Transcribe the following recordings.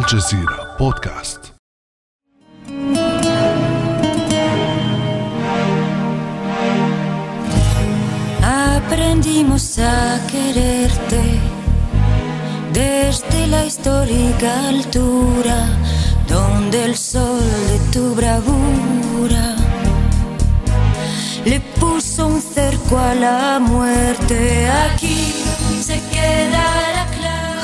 الجزيرة بودكاست Aprendimos a quererte desde la histórica altura donde el sol de tu bravura le puso un cerco a la muerte. Aquí se quedará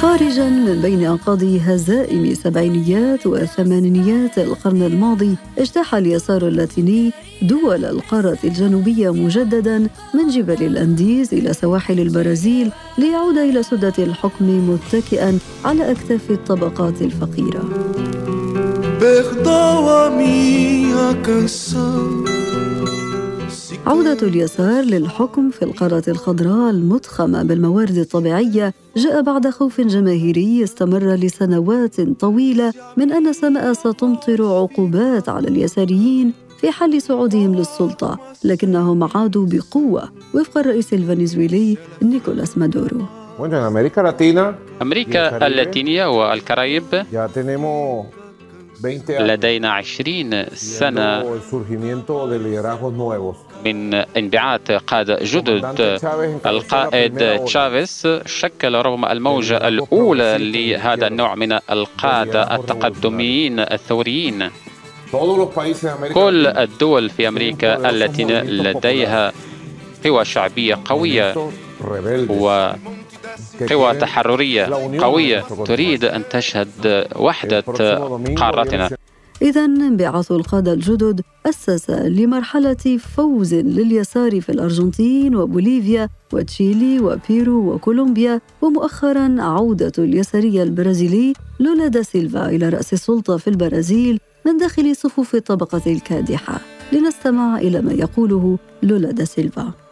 خارجا من بين أنقاض هزائم سبعينيات وثمانينيات القرن الماضي اجتاح اليسار اللاتيني دول القارة الجنوبية مجددا من جبل الأنديز إلى سواحل البرازيل ليعود إلى سدة الحكم متكئا على أكتاف الطبقات الفقيرة. عودة اليسار للحكم في القارة الخضراء المضخمة بالموارد الطبيعية جاء بعد خوف جماهيري استمر لسنوات طويلة من أن السماء ستمطر عقوبات على اليساريين في حل صعودهم للسلطة لكنهم عادوا بقوة وفق الرئيس الفنزويلي نيكولاس مادورو. أمريكا اللاتينية والكاريب لدينا عشرين سنة. من انبعاث قادة جدد القائد تشافيس شكل رغم الموجة الأولى لهذا النوع من القادة التقدميين الثوريين. كل الدول في أمريكا التي لديها قوى شعبية قوية و قوى تحررية قوية تريد أن تشهد وحدة قارتنا. إذا انبعاث القادة الجدد أسس لمرحلة فوز لليسار في الأرجنتين وبوليفيا وتشيلي وبيرو وكولومبيا ومؤخرا عودة اليساري البرازيلي لولا دا سيلفا إلى رأس السلطة في البرازيل من داخل صفوف الطبقة الكادحة. لنستمع إلى ما يقوله لولا دا سيلفا.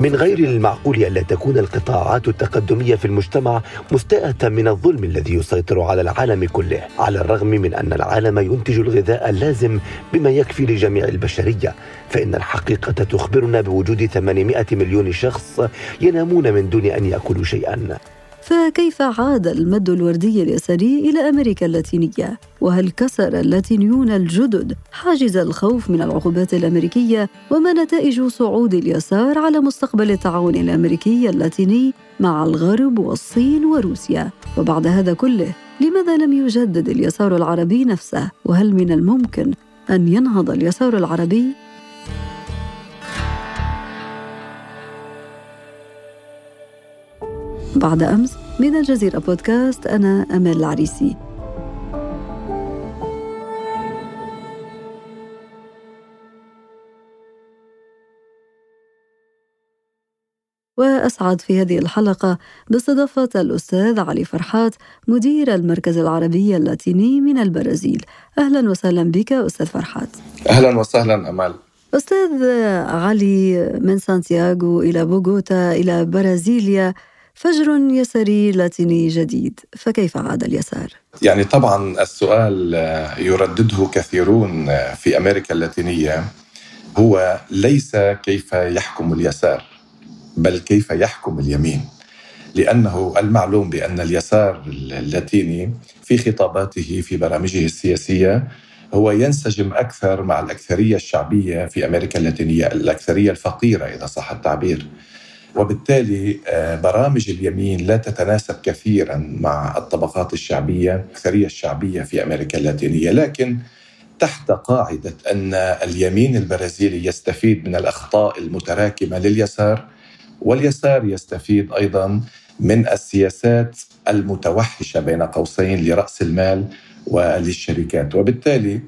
من غير المعقول ألا تكون القطاعات التقدمية في المجتمع مستاءة من الظلم الذي يسيطر على العالم كله على الرغم من أن العالم ينتج الغذاء اللازم بما يكفي لجميع البشرية. فإن الحقيقة تخبرنا بوجود 800 مليون شخص ينامون من دون أن يأكلوا شيئا. فكيف عاد المد الوردي اليساري إلى أمريكا اللاتينية؟ وهل كسر اللاتينيون الجدد حاجز الخوف من العقوبات الأمريكية؟ وما نتائج صعود اليسار على مستقبل التعاون الأمريكي اللاتيني مع الغرب والصين وروسيا؟ وبعد هذا كله لماذا لم يجدد اليسار العربي نفسه؟ وهل من الممكن أن ينهض اليسار العربي بعد أمس من الجزيرة بودكاست أنا أمال العريسي. وأسعد في هذه الحلقة باستضافة الأستاذ علي فرحات مدير المركز العربي اللاتيني من البرازيل. أهلا وسهلا بك أستاذ فرحات. أهلا وسهلا أمال أستاذ علي من سانتياغو إلى بوغوتا إلى برازيليا. فجر يساري لاتيني جديد فكيف عاد اليسار؟ يعني طبعا السؤال يردده كثيرون في أمريكا اللاتينية هو ليس كيف يحكم اليسار بل كيف يحكم اليمين لأنه المعلوم بأن اليسار اللاتيني في خطاباته في برامجه السياسية هو ينسجم أكثر مع الأكثرية الشعبية في أمريكا اللاتينية، الأكثرية الفقيرة إذا صح التعبير. وبالتالي آه، برامج اليمين لا تتناسب كثيرا مع الطبقات الشعبية الأكثرية الشعبية في أمريكا اللاتينية. لكن تحت قاعدة أن اليمين البرازيلي يستفيد من الأخطاء المتراكمة لليسار واليسار يستفيد أيضا من السياسات المتوحشة بين قوسين لرأس المال وللشركات. وبالتالي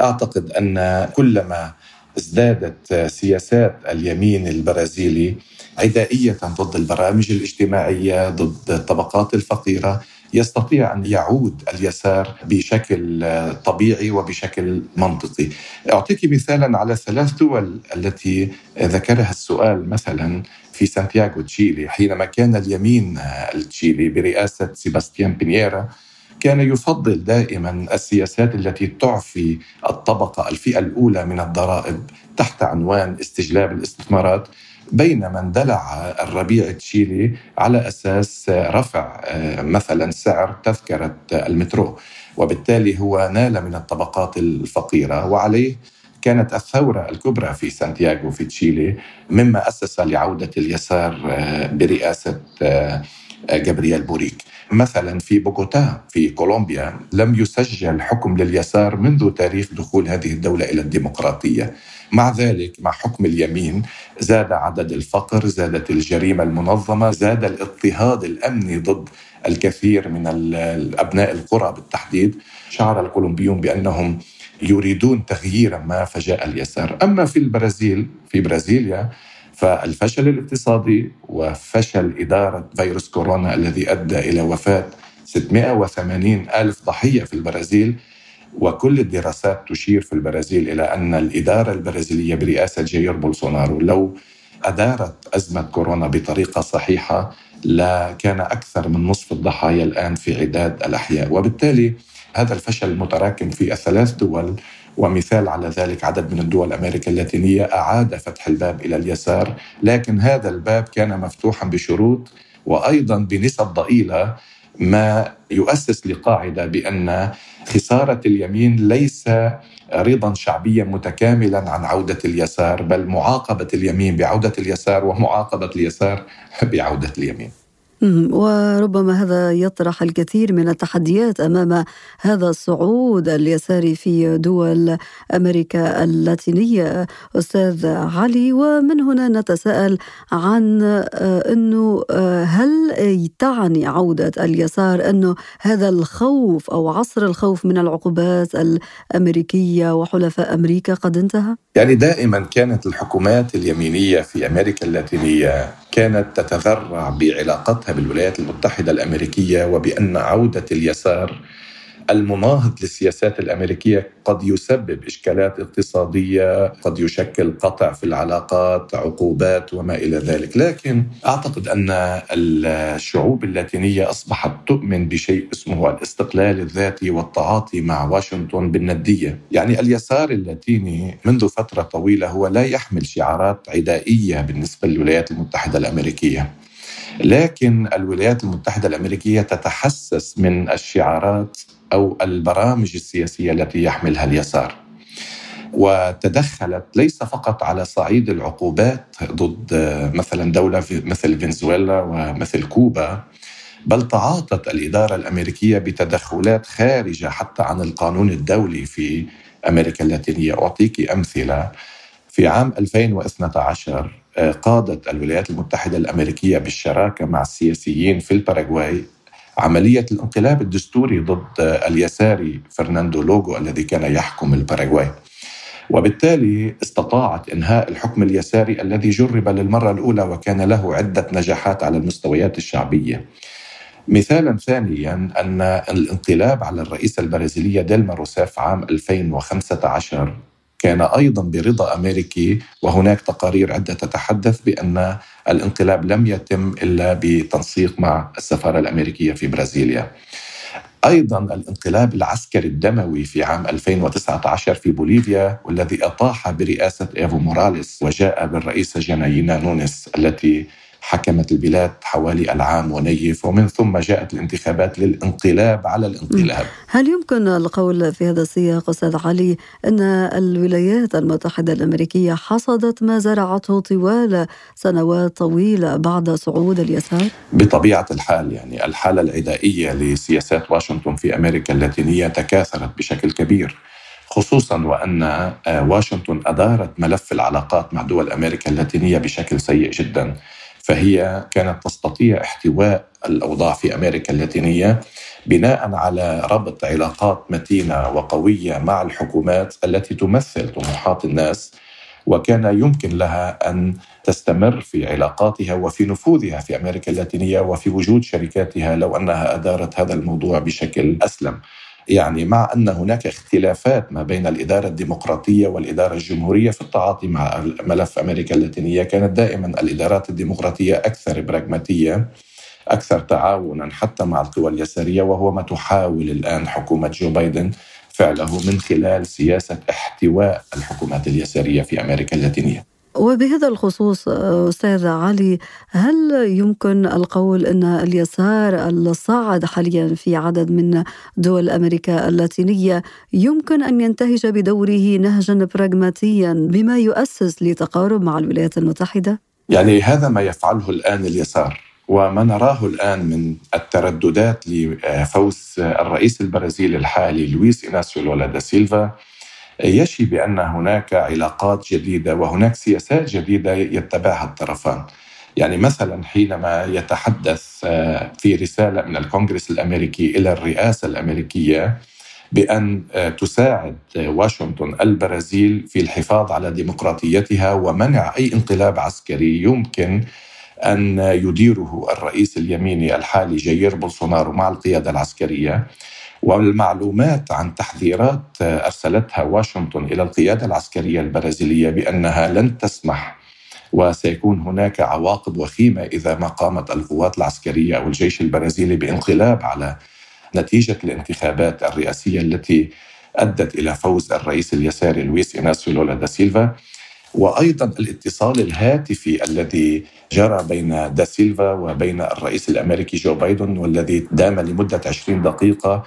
أعتقد أن كلما ازدادت سياسات اليمين البرازيلي عدائية ضد البرامج الاجتماعية ضد الطبقات الفقيرة يستطيع أن يعود اليسار بشكل طبيعي وبشكل منطقي. أعطيك مثالا على ثلاث دول التي ذكرها السؤال مثلا في سانتياغو تشيلي حينما كان اليمين التشيلي برئاسة سيباستيان بينيرا كان يفضل دائما السياسات التي تعفي الطبقة الفئة الأولى من الضرائب تحت عنوان استجلاب الاستثمارات بينما اندلع الربيع تشيلي على أساس رفع آه، مثلا سعر تذكرة المترو. وبالتالي هو نال من الطبقات الفقيرة وعليه كانت الثورة الكبرى في سانتياغو في تشيلي مما أسس لعودة اليسار آه، برئاسة آه، جابرييل بوريك. مثلا في بوغوتا في كولومبيا لم يسجل حكم لليسار منذ تاريخ دخول هذه الدولة إلى الديمقراطية. مع ذلك مع حكم اليمين زاد عدد الفقر زادت الجريمة المنظمة زاد الاضطهاد الأمني ضد الكثير من الأبناء القرى بالتحديد. شعر الكولومبيون بأنهم يريدون تغييرا ما فجاء اليسار. أما في البرازيل في برازيليا فالفشل الاقتصادي وفشل إدارة فيروس كورونا الذي أدى إلى وفاة 680 ألف ضحية في البرازيل وكل الدراسات تشير في البرازيل إلى أن الإدارة البرازيلية برئاسة جاير بولسونارو لو أدارت أزمة كورونا بطريقة صحيحة لكان أكثر من نصف الضحايا الآن في عداد الأحياء. وبالتالي هذا الفشل المتراكم في الثلاث دول ومثال على ذلك عدد من الدول الأمريكا اللاتينية أعاد فتح الباب إلى اليسار. لكن هذا الباب كان مفتوحا بشروط وأيضا بنسب ضئيلة ما يؤسس لقاعدة بأن خسارة اليمين ليس رضا شعبيا متكاملا عن عودة اليسار بل معاقبة اليمين بعودة اليسار ومعاقبة اليسار بعودة اليمين. وربما هذا يطرح الكثير من التحديات أمام هذا الصعود اليساري في دول أمريكا اللاتينية أستاذ علي ومن هنا نتساءل عن آه، إنه آه، هل تعني عودة اليسار إنه هذا الخوف أو عصر الخوف من العقوبات الأمريكية وحلفاء أمريكا قد انتهى؟ يعني دائما كانت الحكومات اليمينية في أمريكا اللاتينية كانت تتذرع بعلاقتها بالولايات المتحدة الأمريكية وبأن عودة اليسار المناهض للسياسات الأمريكية قد يسبب إشكالات اقتصادية، قد يشكل قطع في العلاقات، عقوبات وما إلى ذلك، لكن أعتقد أن الشعوب اللاتينية أصبحت تؤمن بشيء اسمه الاستقلال الذاتي والتعاطي مع واشنطن بالندية، يعني اليسار اللاتيني منذ فترة طويلة هو لا يحمل شعارات عدائية بالنسبة للولايات المتحدة الأمريكية. لكن الولايات المتحدة الأمريكية تتحسس من الشعارات أو البرامج السياسية التي يحملها اليسار. وتدخلت ليس فقط على صعيد العقوبات ضد مثلا دولة مثل فنزويلا ومثل كوبا بل تعاطت الإدارة الأمريكية بتدخلات خارجة حتى عن القانون الدولي في أمريكا اللاتينية، أعطيك أمثلة في عام 2012 قادت الولايات المتحدة الأمريكية بالشراكة مع السياسيين في الباراغواي عملية الانقلاب الدستوري ضد اليساري فرناندو لوغو الذي كان يحكم الباراغواي وبالتالي استطاعت إنهاء الحكم اليساري الذي جرب للمرة الأولى وكان له عدة نجاحات على المستويات الشعبية. مثالا ثانيا أن الانقلاب على الرئيسه البرازيليه ديلما روسيف عام 2015 كان أيضا برضا أمريكي وهناك تقارير عدة تتحدث بأن الانقلاب لم يتم إلا بتنسيق مع السفارة الأمريكية في برازيليا. أيضا الانقلاب العسكري الدموي في عام 2019 في بوليفيا والذي أطاح برئاسة إيفو موراليس وجاء بالرئيسة جناينا نونس التي حكمت البلاد حوالي العام ونيف ومن ثم جاءت الانتخابات للانقلاب على الانقلاب. هل يمكن القول في هذا السياق أستاذ علي أن الولايات المتحدة الأمريكية حصدت ما زرعته طوال سنوات طويلة بعد صعود اليسار؟ بطبيعة الحال يعني الحالة العدائية لسياسات واشنطن في أمريكا اللاتينية تكاثرت بشكل كبير خصوصا وأن آه، واشنطن أدارت ملف العلاقات مع دول أمريكا اللاتينية بشكل سيء جدا. فهي كانت تستطيع احتواء الأوضاع في أمريكا اللاتينية بناء على ربط علاقات متينة وقوية مع الحكومات التي تمثل طموحات الناس وكان يمكن لها أن تستمر في علاقاتها وفي نفوذها في أمريكا اللاتينية وفي وجود شركاتها لو أنها أدارت هذا الموضوع بشكل أسلم. يعني مع أن هناك اختلافات ما بين الإدارة الديمقراطية والإدارة الجمهورية في التعاطي مع ملف أمريكا اللاتينية كانت دائما الإدارات الديمقراطية أكثر براغماتية أكثر تعاونا حتى مع القوى اليسارية وهو ما تحاول الآن حكومة جو بايدن فعله من خلال سياسة احتواء الحكومات اليسارية في أمريكا اللاتينية. وبهذا الخصوص أستاذ علي هل يمكن القول إن اليسار الصاعد حاليا في عدد من دول أمريكا اللاتينية يمكن أن ينتهج بدوره نهجا براغماتيا بما يؤسس لتقارب مع الولايات المتحدة؟ يعني هذا ما يفعله الآن اليسار وما نراه الآن من الترددات لفوز الرئيس البرازيلي الحالي لويس إناسيو لولا دا سيلفا يشي بأن هناك علاقات جديدة وهناك سياسات جديدة يتبعها الطرفان. يعني مثلا حينما يتحدث آه، في رسالة من الكونغرس الأمريكي إلى الرئاسة الأمريكية بأن آه، تساعد واشنطن البرازيل في الحفاظ على ديمقراطيتها ومنع أي انقلاب عسكري يمكن أن يديره الرئيس اليميني الحالي جيير بولسونارو مع القيادة العسكرية والمعلومات عن تحذيرات أرسلتها واشنطن إلى القيادة العسكرية البرازيلية بأنها لن تسمح وسيكون هناك عواقب وخيمة إذا ما قامت القوات العسكرية أو الجيش البرازيلي بانقلاب على نتيجة الانتخابات الرئاسية التي أدت إلى فوز الرئيس اليساري لويس إناسيو لولا دا سيلفا. وأيضا الاتصال الهاتفي الذي جرى بين دا سيلفا وبين الرئيس الأمريكي جو بايدن والذي دام لمدة 20 دقيقة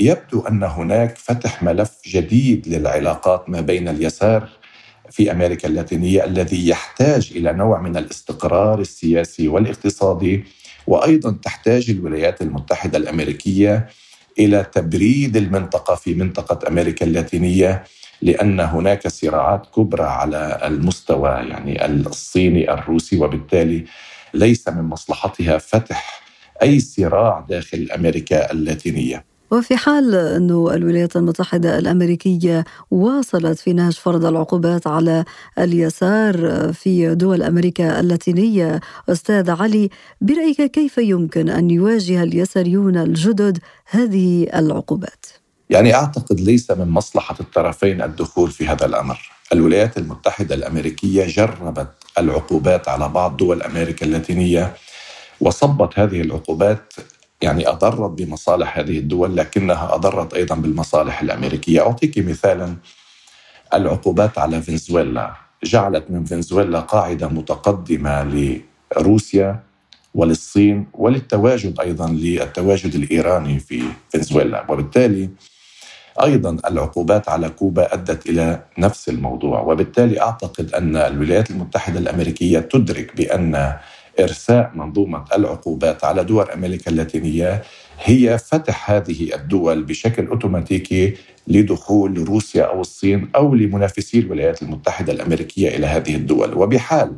يبدو أن هناك فتح ملف جديد للعلاقات ما بين اليسار في أمريكا اللاتينية الذي يحتاج إلى نوع من الاستقرار السياسي والاقتصادي وأيضا تحتاج الولايات المتحدة الأمريكية إلى تبريد المنطقة في منطقة أمريكا اللاتينية لأن هناك صراعات كبرى على المستوى يعني الصيني الروسي وبالتالي ليس من مصلحتها فتح أي صراع داخل أمريكا اللاتينية. وفي حال أن الولايات المتحدة الأمريكية واصلت في نهج فرض العقوبات على اليسار في دول أمريكا اللاتينية أستاذ علي برأيك كيف يمكن أن يواجه اليساريون الجدد هذه العقوبات؟ يعني أعتقد ليس من مصلحة الطرفين الدخول في هذا الأمر الولايات المتحدة الأمريكية جربت العقوبات على بعض دول أمريكا اللاتينية وصبت هذه العقوبات يعني أضرت بمصالح هذه الدول لكنها أضرت أيضا بالمصالح الأمريكية. أعطيك مثالا العقوبات على فنزويلا. جعلت من فنزويلا قاعدة متقدمة لروسيا وللصين وللتواجد أيضا للتواجد الإيراني في فنزويلا. وبالتالي أيضا العقوبات على كوبا أدت إلى نفس الموضوع. وبالتالي أعتقد أن الولايات المتحدة الأمريكية تدرك بأن ارساء منظومة العقوبات على دول أمريكا اللاتينية هي فتح هذه الدول بشكل أوتوماتيكي لدخول روسيا أو الصين أو لمنافسي الولايات المتحدة الأمريكية إلى هذه الدول. وبحال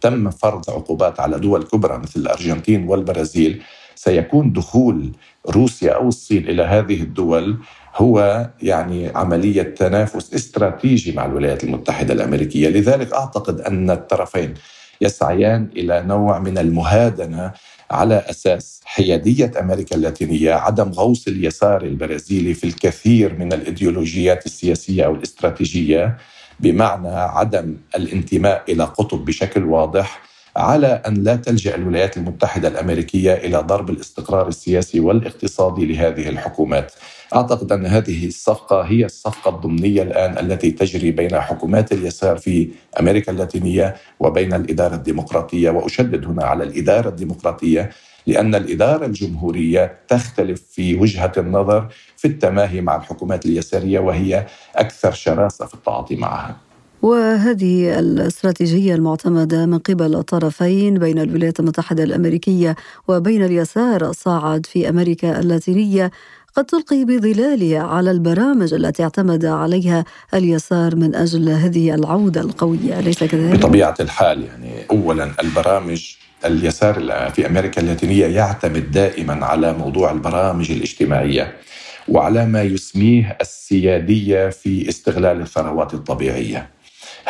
تم فرض عقوبات على دول كبرى مثل الأرجنتين والبرازيل سيكون دخول روسيا أو الصين إلى هذه الدول هو يعني عملية تنافس استراتيجي مع الولايات المتحدة الأمريكية، لذلك أعتقد أن الطرفين يسعيان إلى نوع من المهادنة على أساس حيادية أمريكا اللاتينية، عدم غوص اليسار البرازيلي في الكثير من الإيديولوجيات السياسية أو الاستراتيجية بمعنى عدم الانتماء إلى قطب بشكل واضح على أن لا تلجأ الولايات المتحدة الأمريكية إلى ضرب الاستقرار السياسي والاقتصادي لهذه الحكومات. أعتقد أن هذه الصفقة هي الصفقة الضمنية الآن التي تجري بين حكومات اليسار في أمريكا اللاتينية وبين الإدارة الديمقراطية وأشدد هنا على الإدارة الديمقراطية لأن الإدارة الجمهورية تختلف في وجهة النظر في التماهي مع الحكومات اليسارية وهي أكثر شراسة في التعاطي معها. وهذه الاستراتيجية المعتمدة من قبل الطرفين بين الولايات المتحدة الأمريكية وبين اليسار الصاعد في أمريكا اللاتينية قد تلقي بظلالها على البرامج التي اعتمد عليها اليسار من أجل هذه العودة القوية، أليس كذلك؟ بطبيعة الحال يعني اولا البرامج اليسار في أمريكا اللاتينية يعتمد دائما على موضوع البرامج الاجتماعية وعلى ما يسميه السيادية في استغلال الثروات الطبيعية.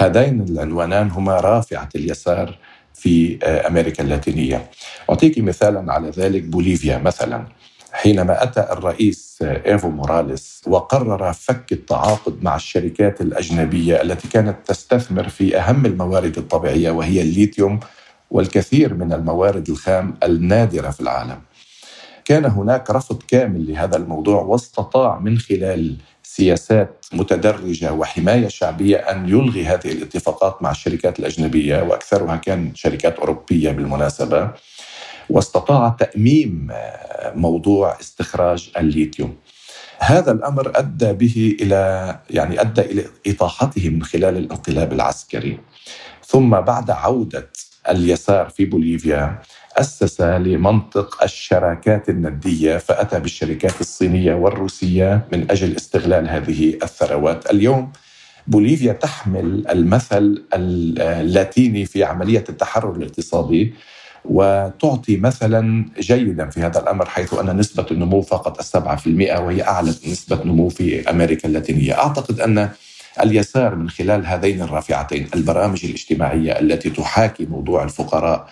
هذين العنوانان هما رافعة اليسار في أمريكا اللاتينية. أعطيك مثالا على ذلك بوليفيا مثلا. حينما أتى الرئيس إيفو موراليس وقرر فك التعاقد مع الشركات الأجنبية التي كانت تستثمر في أهم الموارد الطبيعية وهي الليثيوم والكثير من الموارد الخام النادرة في العالم. كان هناك رفض كامل لهذا الموضوع واستطاع من خلال سياسات متدرجة وحماية شعبية أن يلغي هذه الاتفاقات مع الشركات الأجنبية وأكثرها كان شركات أوروبية بالمناسبة واستطاع تأميم موضوع استخراج الليثيوم. هذا الأمر أدى به إلى يعني أدى إلى إطاحته من خلال الانقلاب العسكري. ثم بعد عودة اليسار في بوليفيا أسس لمنطق الشراكات الندية فأتى بالشركات الصينية والروسية من أجل استغلال هذه الثروات. اليوم بوليفيا تحمل المثل اللاتيني في عملية التحرر الاقتصادي وتعطي مثلا جيدا في هذا الأمر حيث أن نسبة النمو فقط السبعة في المئة وهي أعلى نسبة نمو في أمريكا اللاتينية، أعتقد أن اليسار من خلال هذين الرافعتين البرامج الاجتماعية التي تحاكي موضوع الفقراء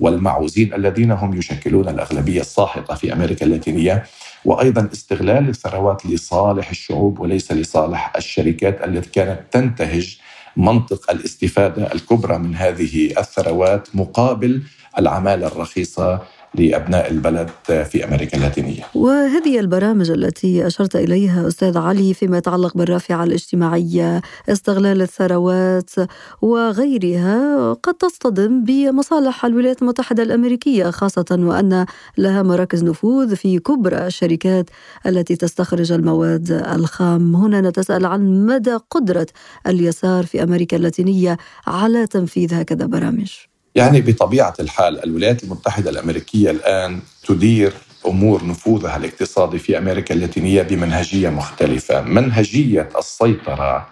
والمعوزين الذين هم يشكلون الأغلبية الساحقة في أمريكا اللاتينية وأيضا استغلال الثروات لصالح الشعوب وليس لصالح الشركات التي كانت تنتهج منطق الاستفادة الكبرى من هذه الثروات مقابل العمالة الرخيصة لأبناء البلد في أمريكا اللاتينية. وهذه البرامج التي أشرت إليها أستاذ علي فيما يتعلق بالرافعة الاجتماعية، استغلال الثروات وغيرها قد تصطدم بمصالح الولايات المتحدة الأمريكية خاصة وأن لها مراكز نفوذ في كبرى الشركات التي تستخرج المواد الخام. هنا نتساءل عن مدى قدرة اليسار في أمريكا اللاتينية على تنفيذ هكذا برامج. يعني بطبيعة الحال الولايات المتحدة الأمريكية الآن تدير أمور نفوذها الاقتصادي في أمريكا اللاتينية بمنهجية مختلفة، منهجية السيطرة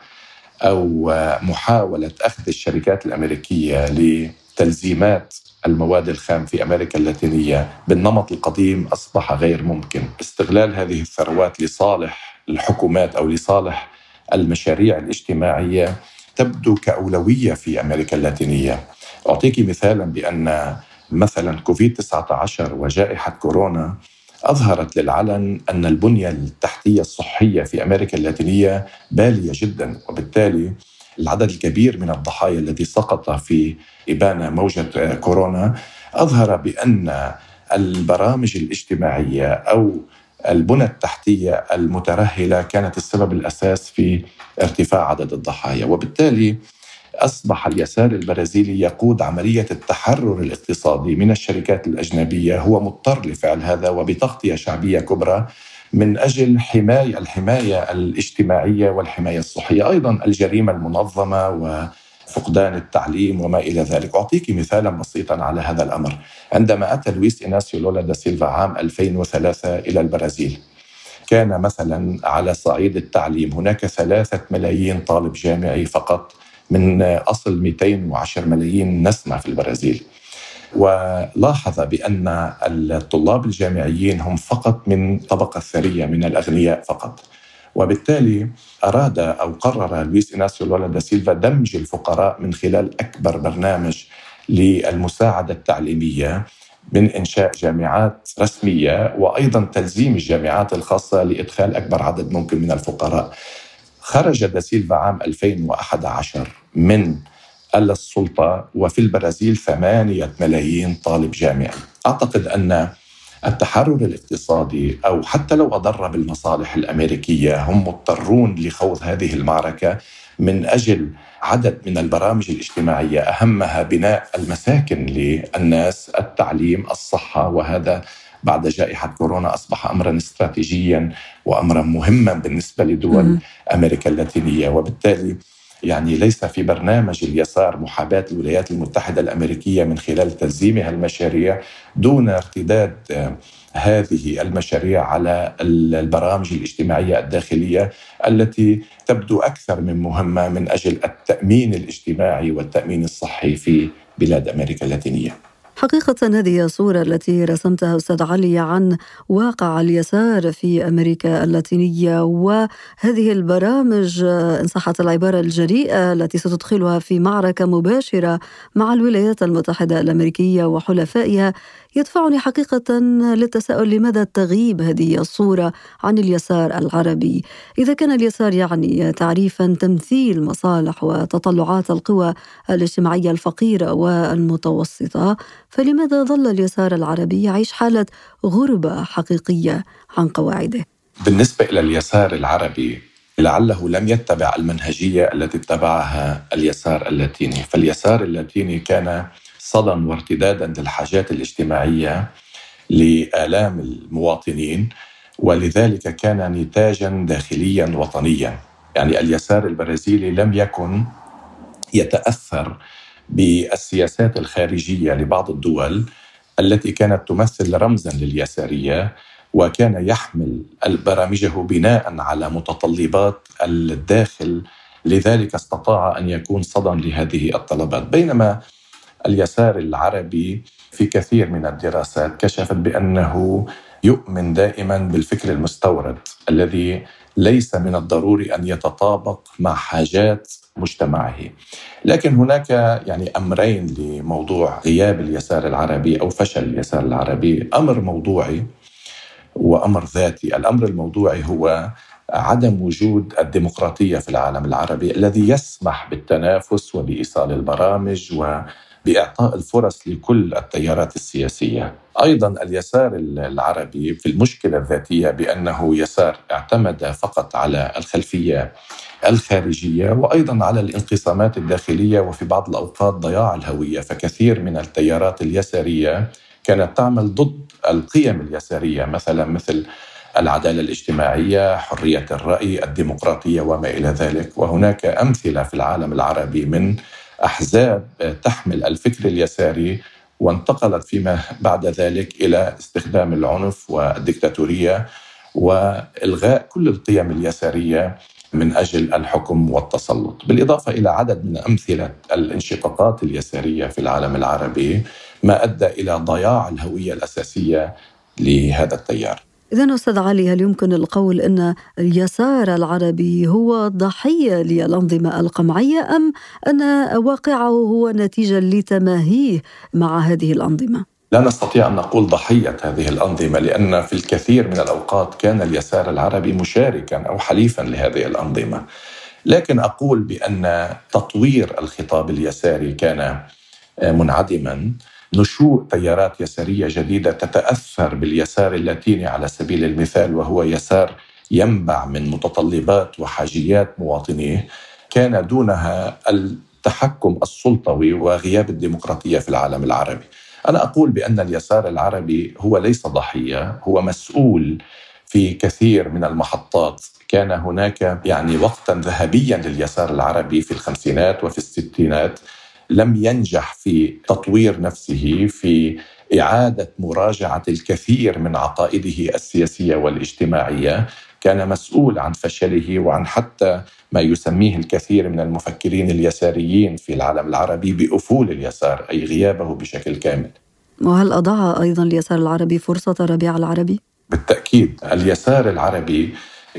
أو محاولة أخذ الشركات الأمريكية لتلزيمات المواد الخام في أمريكا اللاتينية بالنمط القديم أصبح غير ممكن، استغلال هذه الثروات لصالح الحكومات أو لصالح المشاريع الاجتماعية تبدو كأولوية في أمريكا اللاتينية. أعطيك مثالا بأن مثلا كوفيد 19 وجائحة كورونا أظهرت للعلن أن البنية التحتية الصحية في أمريكا اللاتينية بالية جدا وبالتالي العدد الكبير من الضحايا الذي سقط في إبانة موجة كورونا أظهر بأن البرامج الاجتماعية أو البنى التحتية المترهلة كانت السبب الأساس في ارتفاع عدد الضحايا وبالتالي أصبح اليسار البرازيلي يقود عملية التحرر الاقتصادي من الشركات الأجنبية. هو مضطر لفعل هذا وبتغطية شعبية كبرى من أجل حماية الحماية الاجتماعية والحماية الصحية. أيضا الجريمة المنظمة وفقدان التعليم وما إلى ذلك. أعطيك مثالا بسيطا على هذا الأمر. عندما أتى لويس إناسيو لولا دا سيلفا عام 2003 إلى البرازيل كان مثلا على صعيد التعليم. هناك ثلاثة ملايين طالب جامعي فقط من أصل 210 ملايين نسمة في البرازيل. ولاحظ بأن الطلاب الجامعيين هم فقط من طبقة ثرية من الأغنياء فقط. وبالتالي أراد أو قرر لويس إناسيو لولا دا سيلفا دمج الفقراء من خلال أكبر برنامج للمساعدة التعليمية من إنشاء جامعات رسمية وأيضا تلزيم الجامعات الخاصة لإدخال أكبر عدد ممكن من الفقراء. خرج داسيلفا عام 2011 من السلطة وفي البرازيل ثمانية ملايين طالب جامعي. أعتقد أن التحرر الاقتصادي أو حتى لو أضر بالمصالح الأمريكية هم مضطرون لخوض هذه المعركة من أجل عدد من البرامج الاجتماعية. أهمها بناء المساكن للناس التعليم الصحة وهذا بعد جائحة كورونا أصبح أمرا استراتيجيا وأمرا مهما بالنسبة لدول أمريكا اللاتينية. وبالتالي يعني ليس في برنامج اليسار محاباة الولايات المتحدة الأمريكية من خلال تلزيمها المشاريع دون ارتداد هذه المشاريع على البرامج الاجتماعية الداخلية التي تبدو أكثر من مهمة من أجل التأمين الاجتماعي والتأمين الصحي في بلاد أمريكا اللاتينية. حقيقة هذه الصورة التي رسمتها أستاذ علي عن واقع اليسار في أمريكا اللاتينية وهذه البرامج إن صحت العبارة الجريئة التي ستدخلها في معركة مباشرة مع الولايات المتحدة الأمريكية وحلفائها يدفعني حقيقة للتساؤل لماذا تغيب هذه الصورة عن اليسار العربي؟ إذا كان اليسار يعني تعريفا تمثيل مصالح وتطلعات القوى الاجتماعية الفقيرة والمتوسطة فلماذا ظل اليسار العربي يعيش حالة غربة حقيقية عن قواعده؟ بالنسبة إلى اليسار العربي لعله لم يتبع المنهجية التي اتبعها اليسار اللاتيني. فاليسار اللاتيني كان صدى وارتدادا للحاجات الاجتماعية لآلام المواطنين ولذلك كان نتاجا داخليا وطنيا. يعني اليسار البرازيلي لم يكن يتأثر بالسياسات الخارجية لبعض الدول التي كانت تمثل رمزا لليسارية وكان يحمل برامجه بناء على متطلبات الداخل. لذلك استطاع أن يكون صدى لهذه الطلبات. بينما اليسار العربي في كثير من الدراسات كشفت بأنه يؤمن دائما بالفكر المستورد الذي ليس من الضروري أن يتطابق مع حاجات مجتمعه. لكن هناك يعني أمرين لموضوع غياب اليسار العربي أو فشل اليسار العربي، أمر موضوعي وأمر ذاتي، الأمر الموضوعي هو عدم وجود الديمقراطية في العالم العربي الذي يسمح بالتنافس وبإيصال البرامج وباعطاء الفرص لكل التيارات السياسية. أيضا اليسار العربي في المشكلة الذاتية بأنه يسار اعتمد فقط على الخلفية الخارجية وأيضا على الانقسامات الداخلية وفي بعض الأوقات ضياع الهوية فكثير من التيارات اليسارية كانت تعمل ضد القيم اليسارية مثلا مثل العدالة الاجتماعية، حرية الرأي، الديمقراطية وما إلى ذلك، وهناك أمثلة في العالم العربي من أحزاب تحمل الفكر اليساري وانتقلت فيما بعد ذلك إلى استخدام العنف والدكتاتورية والغاء كل القيم اليسارية من أجل الحكم والتسلط، بالإضافة إلى عدد من أمثلة الانشقاقات اليسارية في العالم العربي ما أدى إلى ضياع الهوية الأساسية لهذا التيار. إذا أستاذ علي هل يمكن القول أن اليسار العربي هو ضحية للأنظمة القمعية أم أن واقعه هو نتيجة لتماهيه مع هذه الأنظمة؟ لا نستطيع أن نقول ضحية هذه الأنظمة لأن في الكثير من الأوقات كان اليسار العربي مشاركا أو حليفا لهذه الأنظمة. لكن أقول بأن تطوير الخطاب اليساري كان منعدما نشوء تيارات يسارية جديدة تتأثر باليسار اللاتيني على سبيل المثال وهو يسار ينبع من متطلبات وحاجيات مواطنيه كان دونها التحكم السلطوي وغياب الديمقراطية في العالم العربي. أنا أقول بأن اليسار العربي هو ليس ضحية، هو مسؤول في كثير من المحطات كان هناك يعني وقتا ذهبيا لليسار العربي في الخمسينات وفي الستينات لم ينجح في تطوير نفسه في إعادة مراجعة الكثير من عقائده السياسية والاجتماعية كان مسؤول عن فشله وعن حتى ما يسميه الكثير من المفكرين اليساريين في العالم العربي بأفول اليسار أي غيابه بشكل كامل. وهل أضاع أيضا اليسار العربي فرصة ربيع العربي؟ بالتأكيد اليسار العربي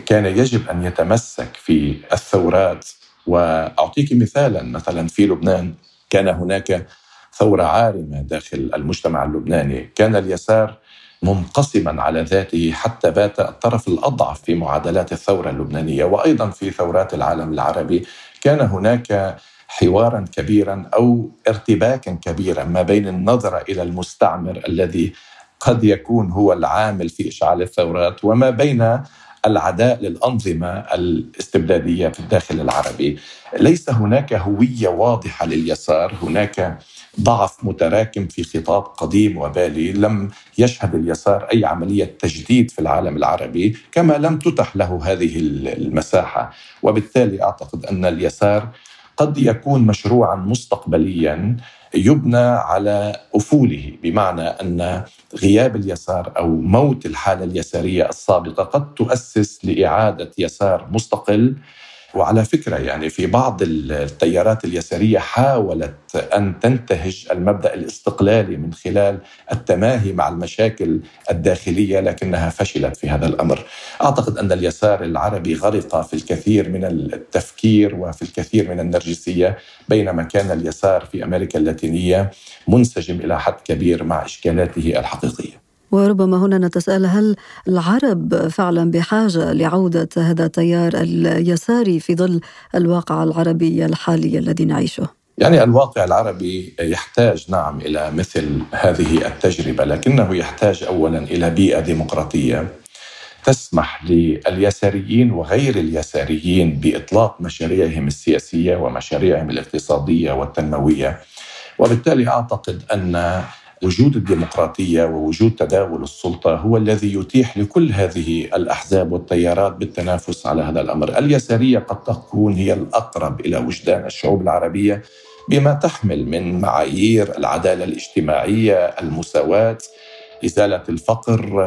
كان يجب أن يتمسك في الثورات وأعطيك مثالا مثلا في لبنان كان هناك ثورة عارمة داخل المجتمع اللبناني. كان اليسار منقسما على ذاته حتى بات الطرف الأضعف في معادلات الثورة اللبنانية. وأيضا في ثورات العالم العربي كان هناك حوارا كبيرا أو ارتباكا كبيرا ما بين النظره إلى المستعمر الذي قد يكون هو العامل في إشعال الثورات وما بين العداء للأنظمة الاستبدادية في الداخل العربي. ليس هناك هوية واضحة لليسار. هناك ضعف متراكم في خطاب قديم وبالي. لم يشهد اليسار أي عملية تجديد في العالم العربي كما لم تتح له هذه المساحة. وبالتالي أعتقد أن اليسار قد يكون مشروعا مستقبليا. يبنى على أفوله بمعنى أن غياب اليسار أو موت الحالة اليسارية السابقة قد تؤسس لإعادة يسار مستقل وعلى فكرة يعني في بعض التيارات اليسارية حاولت أن تنتهج المبدأ الاستقلالي من خلال التماهي مع المشاكل الداخلية لكنها فشلت في هذا الأمر. أعتقد أن اليسار العربي غرق في الكثير من التفكير وفي الكثير من النرجسية بينما كان اليسار في أمريكا اللاتينية منسجم إلى حد كبير مع إشكالاته الحقيقية. وربما هنا نتساءل هل العرب فعلا بحاجة لعودة هذا التيار اليساري في ظل الواقع العربي الحالي الذي نعيشه؟ يعني الواقع العربي يحتاج نعم إلى مثل هذه التجربة لكنه يحتاج اولا إلى بيئة ديمقراطية تسمح لليساريين وغير اليساريين بإطلاق مشاريعهم السياسية ومشاريعهم الاقتصادية والتنموية وبالتالي أعتقد أن وجود الديمقراطية ووجود تداول السلطة هو الذي يتيح لكل هذه الأحزاب والتيارات بالتنافس على هذا الأمر، اليسارية قد تكون هي الأقرب إلى وجدان الشعوب العربية بما تحمل من معايير العدالة الاجتماعية، المساواة، إزالة الفقر،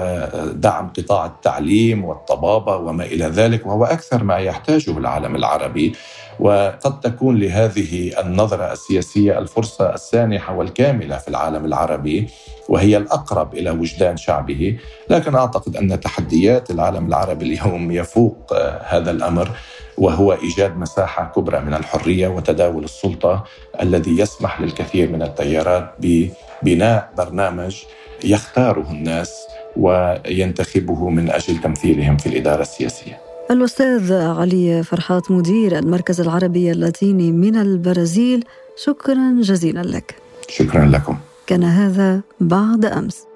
دعم قطاع التعليم والطبابة وما إلى ذلك وهو أكثر ما يحتاجه العالم العربي. وقد تكون لهذه النظرة السياسية الفرصة السانحة والكاملة في العالم العربي وهي الأقرب إلى وجدان شعبه، لكن أعتقد أن تحديات العالم العربي اليوم يفوق هذا الأمر وهو إيجاد مساحة كبرى من الحرية وتداول السلطة الذي يسمح للكثير من التيارات ببناء برنامج يختاره الناس وينتخبه من أجل تمثيلهم في الإدارة السياسية. الأستاذ علي فرحات مدير المركز العربي اللاتيني من البرازيل شكرا جزيلا لك. شكرا لكم. كان هذا بعد أمس.